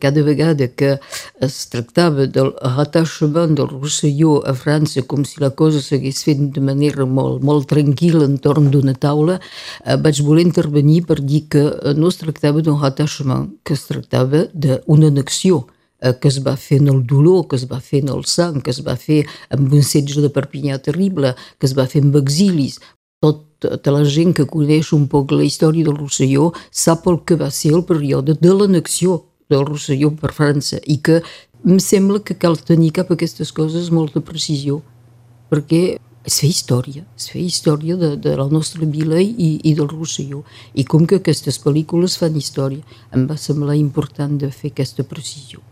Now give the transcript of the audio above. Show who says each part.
Speaker 1: Cada vegada que es tractava del rattachament del Rosselló a França com si la cosa s'hagués fet de manera molt, molt tranquil·la entorn d'una taula, vaig voler intervenir per dir que no es tractava d'un rattachament, que es tractava d'una annexió que es va fer en el dolor, que es va fer en el sang, que es va fer amb un setge de Perpinyà terrible, que es va fer amb exilis. Tota la gent que coneix un poc la història del Rosselló sap el que va ser el període de l'annexió del Rosselló per França i que em sembla que cal tenir cap a aquestes coses molta precisió perquè es fa història, es fa història de, de la nostra vila i, i del Rosselló i com que aquestes pel·lícules fan història em va semblar important de fer aquesta precisió.